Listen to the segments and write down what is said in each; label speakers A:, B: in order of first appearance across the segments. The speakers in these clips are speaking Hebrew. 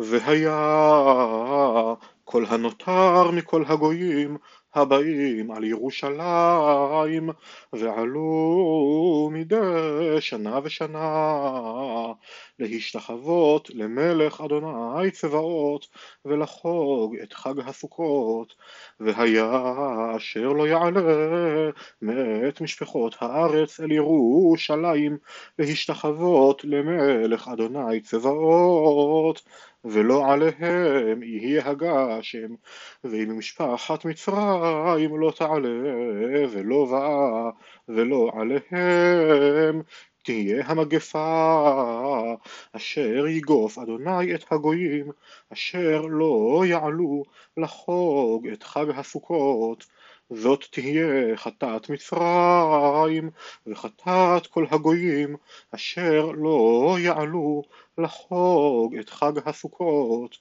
A: והיה כל הנותר מכל הגויים הבאים על ירושלים ועלו מדי שנה ושנה להשתחוות למלך אדוני צבאות ולחוג את חג הסוכות והיה אשר לא יעלה מאת משפחות הארץ אל ירושלים להשתחוות למלך אדוני צבאות ולא עליהם יהיה הגשם, ואם משפחת מצרים לא תעלה ולא באה ולא עליהם תהיה המגפה. אשר יגוף אדוני את הגויים אשר לא יעלו לחוג את חג הסוכות זאת תהיה חטאת מצרים וחטאת כל הגויים אשר לא יעלו לחוג את חג הסוכות.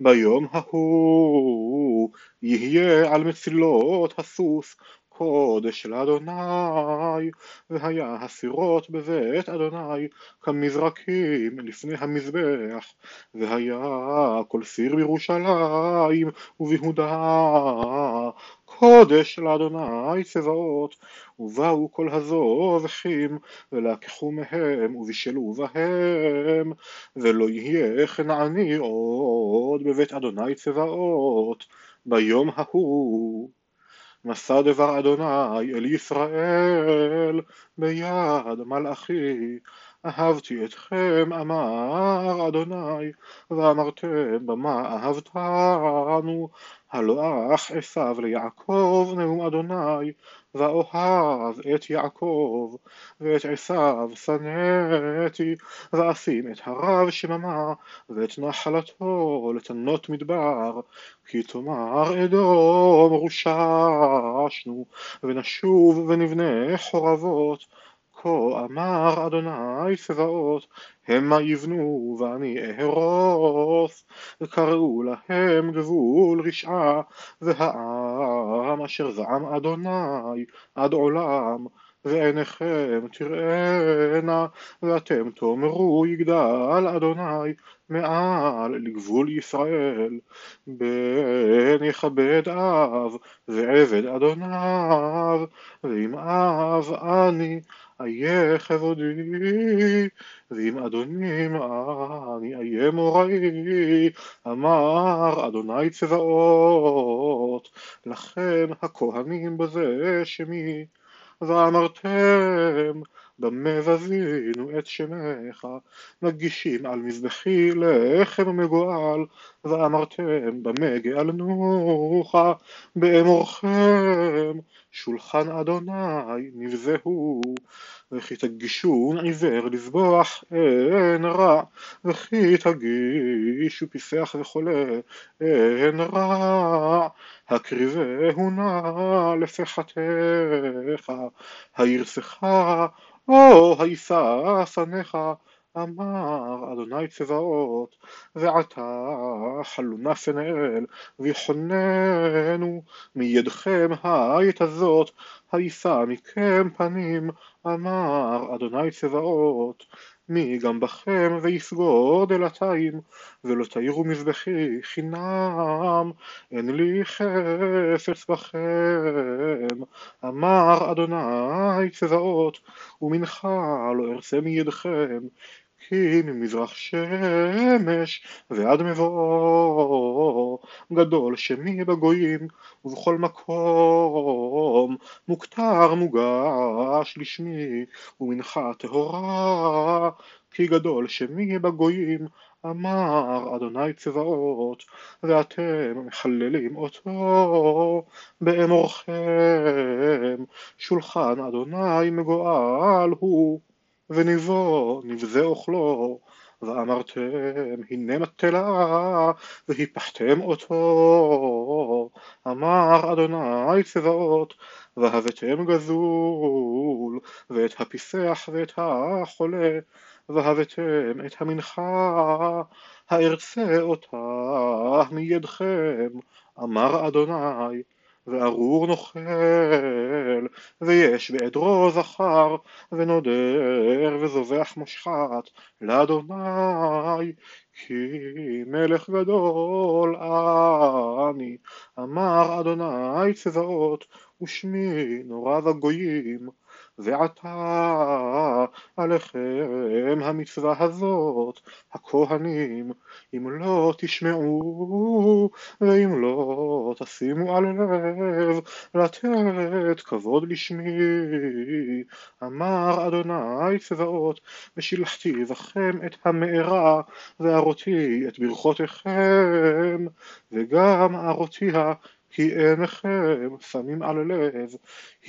A: ביום ההוא יהיה על מצילות הסוס קודש לאדוני, והיה הסירות בבית אדוני כמזרקים לפני המזבח, והיה כל סיר בירושלים וביהודה קודש לאדוני צבאות, ובאו כל הזובחים, ולקחו מהם, ובישלו בהם, ולא יהיה כנעני עוד בבית אדוני צבאות, ביום ההוא. נשא דבר אדוני אל ישראל ביד מלאכי אהבתי אתכם אמר אדוני ואמרתם במה אהבתנו הלא אח עשיו ליעקב נאום אדוני ואוהב את יעקב ואת עשיו שנאתי ואשים את הרב שממה ואת נחלתו לתנות מדבר כי תאמר אדום רוששנו ונשוב ונבנה חורבות כה אמר אדוני צבאות המה יבנו ואני אהרוס. וקראו להם גבול רשעה והעם אשר זעם אדוני עד עולם ועיניכם תראינה ואתם תאמרו יגדל אדוני מעל לגבול ישראל. בן יכבד אב ועבד אדוניו ואם אב אני איה כבודי ואם אדונים אני איה מוראי אמר אדוני צבאות לכן הכהנים בזה שמי ואמרתם במה בזינו את שמך מגישים על מזבחי לחם מגואל ואמרתם במה גאלנוך באמורכם שולחן אדוני נבזהו וכי תגישון עיוור לזבוח אין רע וכי תגישו פיסח וחולה אין רע הקריבהו נא לפחתך הירסך או הישא פניך אמר אדוני צבאות ועתה חלונה פנאל ויחוננו מידכם העת הזאת הישא מכם פנים אמר אדוני צבאות מי גם בכם ויסגור דלתיים ולא תאירו מזבחי חינם. אין לי חפץ בכם. אמר אדוני צבאות ומנחה לא ארצה מידכם כי ממזרח שמש ועד מבואו גדול שמי בגויים ובכל מקום מוכתר מוגש לשמי ומנחה טהורה כי גדול שמי בגויים אמר אדוני צבאות ואתם מחללים אותו באמורכם. שולחן אדוני מגואל הוא וניבו נבזה אוכלו ואמרתם הנה מטלה והיפחתם אותו. אמר אדוני צבאות והבאתם גזול ואת הפיסח ואת החולה והבאתם את המנחה. הארצה אותה מידכם. אמר אדוני וארור נוכל, ויש בעדרו זכר, ונודר וזובח מושחת, לאדוני, כי מלך גדול אני, אמר אדוני צבאות, ושמי נורא בגויים, ועתה עליכם המצווה הזאת, הכהנים, אם לא תשמעו, ואם לא תשימו על לב, לתת כבוד לשמי, אמר אדוני צבאות, ושילחתי בכם את המארה, וארותי את ברכותיכם, וגם ארותיה כי אינכם שמים על לב,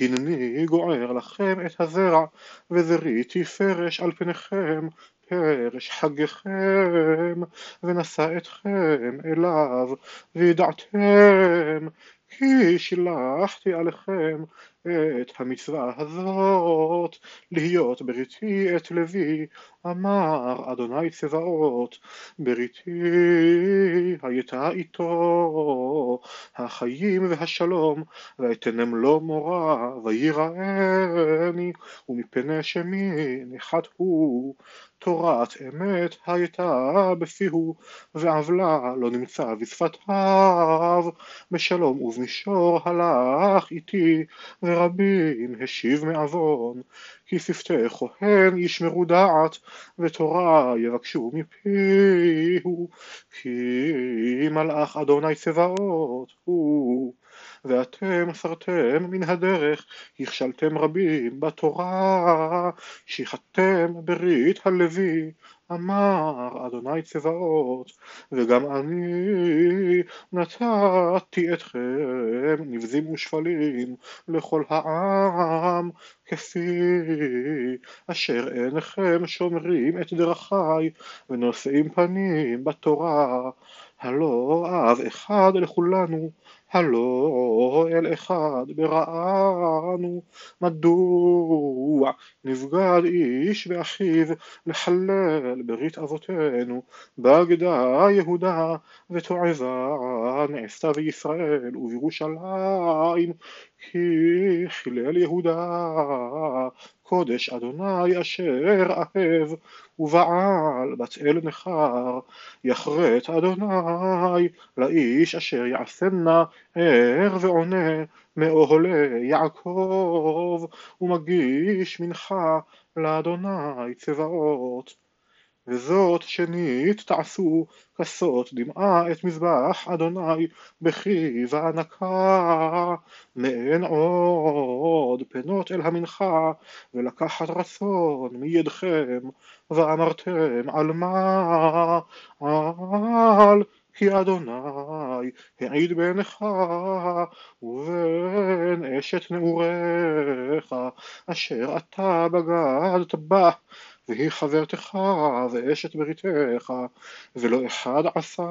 A: הנני גוער לכם את הזרע, וזריתי פרש על פניכם, פרש חגיכם, ונשא אתכם אליו, וידעתם כי שילחתי עליכם את המצווה הזאת להיות בריתי את לוי אמר אדוני צבאות בריתי הייתה איתו החיים והשלום ואתנם לו מורא ויראני ומפני שמי נחת הוא תורת אמת הייתה בפיהו ועוולה לא נמצא בשפתיו. בשלום ובמישור הלך איתי ורבים השיב מעוון כי שפתי כהן ישמרו דעת ותורה יבקשו מפיהו כי מלאך אדוני צבאות הוא ואתם סרתם מן הדרך, הכשלתם רבים בתורה, שיחתם ברית הלוי, אמר אדוני צבאות, וגם אני נתתי אתכם נבזים ושפלים לכל העם, כפי אשר אינכם שומרים את דרכי ונושאים פנים בתורה, הלא אב אחד לכולנו הלא אל אחד בראנו, מדוע נבגד איש ואחיו לחלל ברית אבותינו, בגדה יהודה ותועבה נעשתה בישראל ובירושלים, כי חילל יהודה קודש אדוני אשר אהב ובעל בת אל נכר יחרט אדוני לאיש אשר יעשנה ער ועונה מאוהלי יעקב ומגיש מנחה לאדוני צבאות וזאת שנית תעשו כסות דמעה את מזבח אדוני בכי וענקה מעין עוד פנות אל המנחה ולקחת רצון מידכם ואמרתם על מה? על כי אדוני העיד בעיניך ובין אשת נעוריך אשר אתה בגדת בה והיא חברתך ואשת בריתך ולא אחד עשה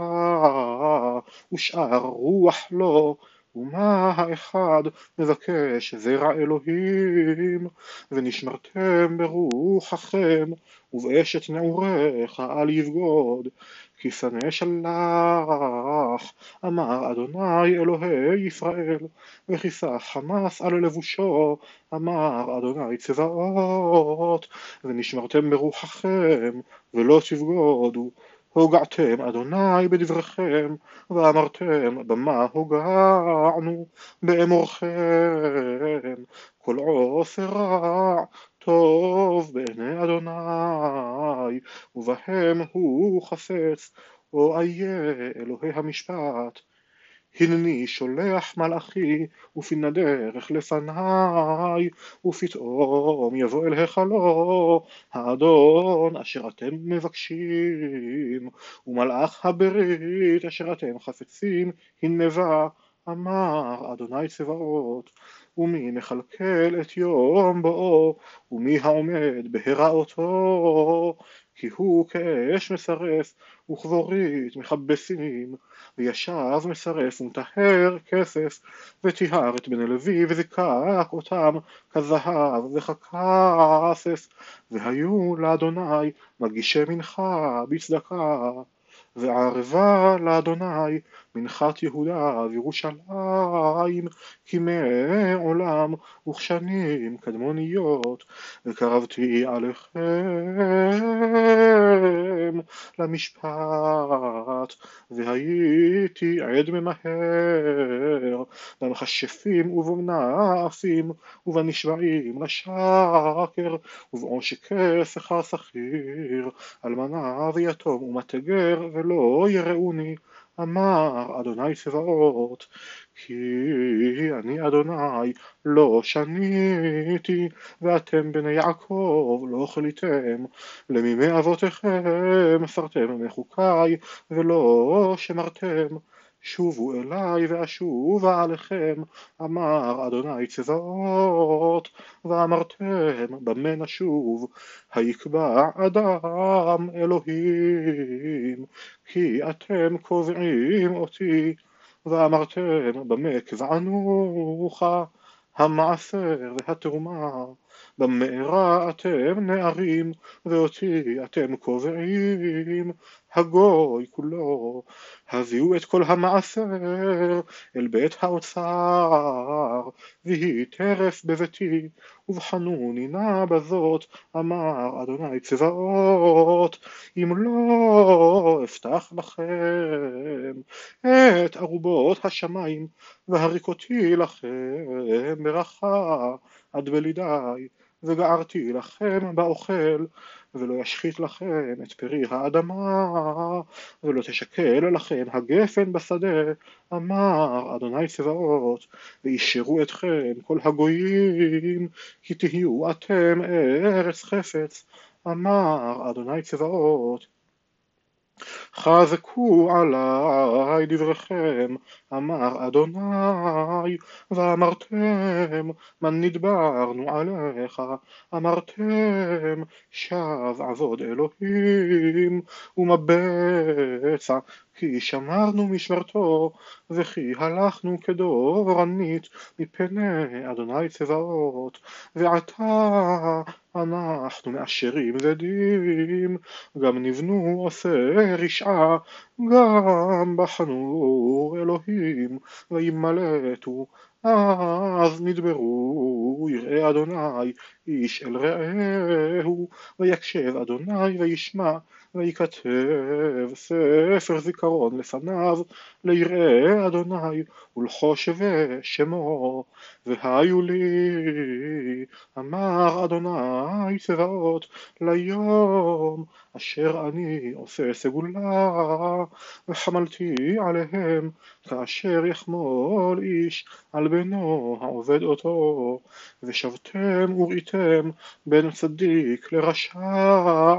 A: ושאר רוח לו ומה האחד מבקש זרע אלוהים? ונשמרתם ברוחכם ובאשת נעוריך אל יבגוד כי שנא שלח אמר אדוני אלוהי ישראל וכיסה חמס על לבושו אמר אדוני צבאות ונשמרתם ברוחכם ולא תבגודו הוגעתם אדוני בדבריכם ואמרתם במה הוגענו? באמורכם. כל עופר רע טוב בעיני אדוני ובהם הוא חפץ. או איה אלוהי המשפט הנני שולח מלאכי ופינה דרך לפניי ופתאום יבוא אל היכלו האדון אשר אתם מבקשים ומלאך הברית אשר אתם חפצים הנבא אמר אדוני צבאות ומי מכלכל את יום בואו ומי העומד בהיראותו כי הוא כאש מסרף וכבורית מכבסים וישב מסרף ומטהר כסף וטיהר את בני לוי וזיקק אותם כזהב וככסף והיו לאדוני מגישי מנחה בצדקה וערבה לאדוני מנחת יהודה וירושלים כי מעולם וכשנים קדמוניות וקרבתי עליכם למשפט והייתי עד ממהר במכשפים ובמנאפים ובנשבעים לשקר ובעושקי שכר שכיר אלמנה ויתום ומתגר ולא יראוני אמר אדוני צבאות כי אני אדוני לא שניתי ואתם בני יעקב לא חליתם למימי אבותיכם מסרתם מחוקיי ולא שמרתם שובו אליי ואשובה עליכם אמר אדוני צבאות ואמרתם במה נשוב? היקבע אדם אלוהים כי אתם קובעים אותי. ואמרתם במה קבענוך? המעשר והתרומה במארה אתם נערים ואותי אתם קובעים. הגוי כולו הביאו את כל המעשר אל בית האוצר ויהי טרף בביתי ובחנוני נא בזאת אמר אדוני צבאות אם לא אפתח לכם את ארובות השמיים והריקותי לכם ברכה עד בלידי וגערתי לכם באוכל ולא ישחית לכם את פרי האדמה ולא תשקל לכם הגפן בשדה אמר אדוני צבאות וישרו אתכם כל הגויים כי תהיו אתם ארץ חפץ אמר אדוני צבאות חזקו עלי דבריכם, אמר אדוני, ואמרתם, מה נדברנו עליך, אמרתם, שב עבוד אלוהים, ומבצע, כי שמרנו משמרתו, וכי הלכנו כדורנית מפני אדוני צבאות, ועתה אנחנו מאשרים זדים, גם נבנו עושה רשעה, גם בחנו אלוהים, וימלטו אז נדברו יראה אדוני איש אל רעהו ויקשב אדוני וישמע ויכתב ספר זיכרון לפניו ליראה אדוני ולחושבי שמו והיו לי אמר אדוני צבאות ליום אשר אני עושה סגולה וחמלתי עליהם כאשר יחמול איש על בנו העובד אותו ושבתם וראיתם בין צדיק לרשע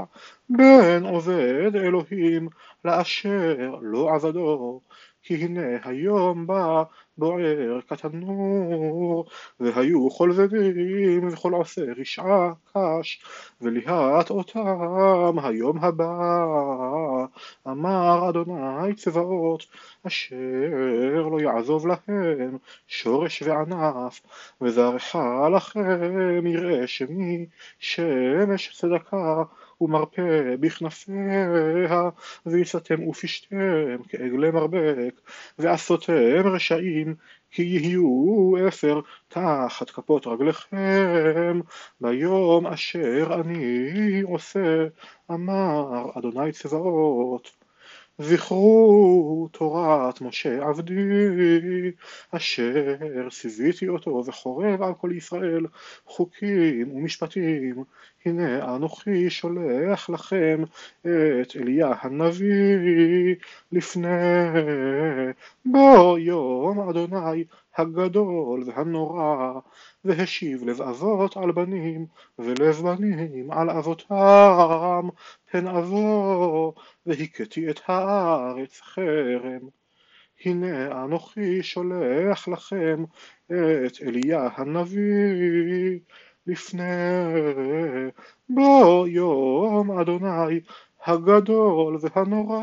A: בין עובד אלוהים לאשר לא עבדו כי הנה היום בא בוער כתנור והיו זדים וכל עושה רשעה קש וליהט אותם היום הבא. אמר אדוני צבאות אשר לא יעזוב להם שורש וענף וזרעך לכם יראה שמי שמש צדקה ומרפא בכנפיה, ויסתם ופשתם כעגלי מרבק, ועשותם רשעים, כי יהיו אפר תחת כפות רגליכם, ביום אשר אני עושה, אמר אדוני צבאות. זכרו תורת משה עבדי, אשר ציוויתי אותו וחורב על כל ישראל חוקים ומשפטים, הנה אנוכי שולח לכם את אליה הנביא לפני בו יום אדוני הגדול והנורא והשיב לב אבות על בנים ולב בנים על אבותם פן אבוא והכיתי את הארץ חרם. הנה אנוכי שולח לכם את אליה הנביא לפני בו יום אדוני הגדול והנורא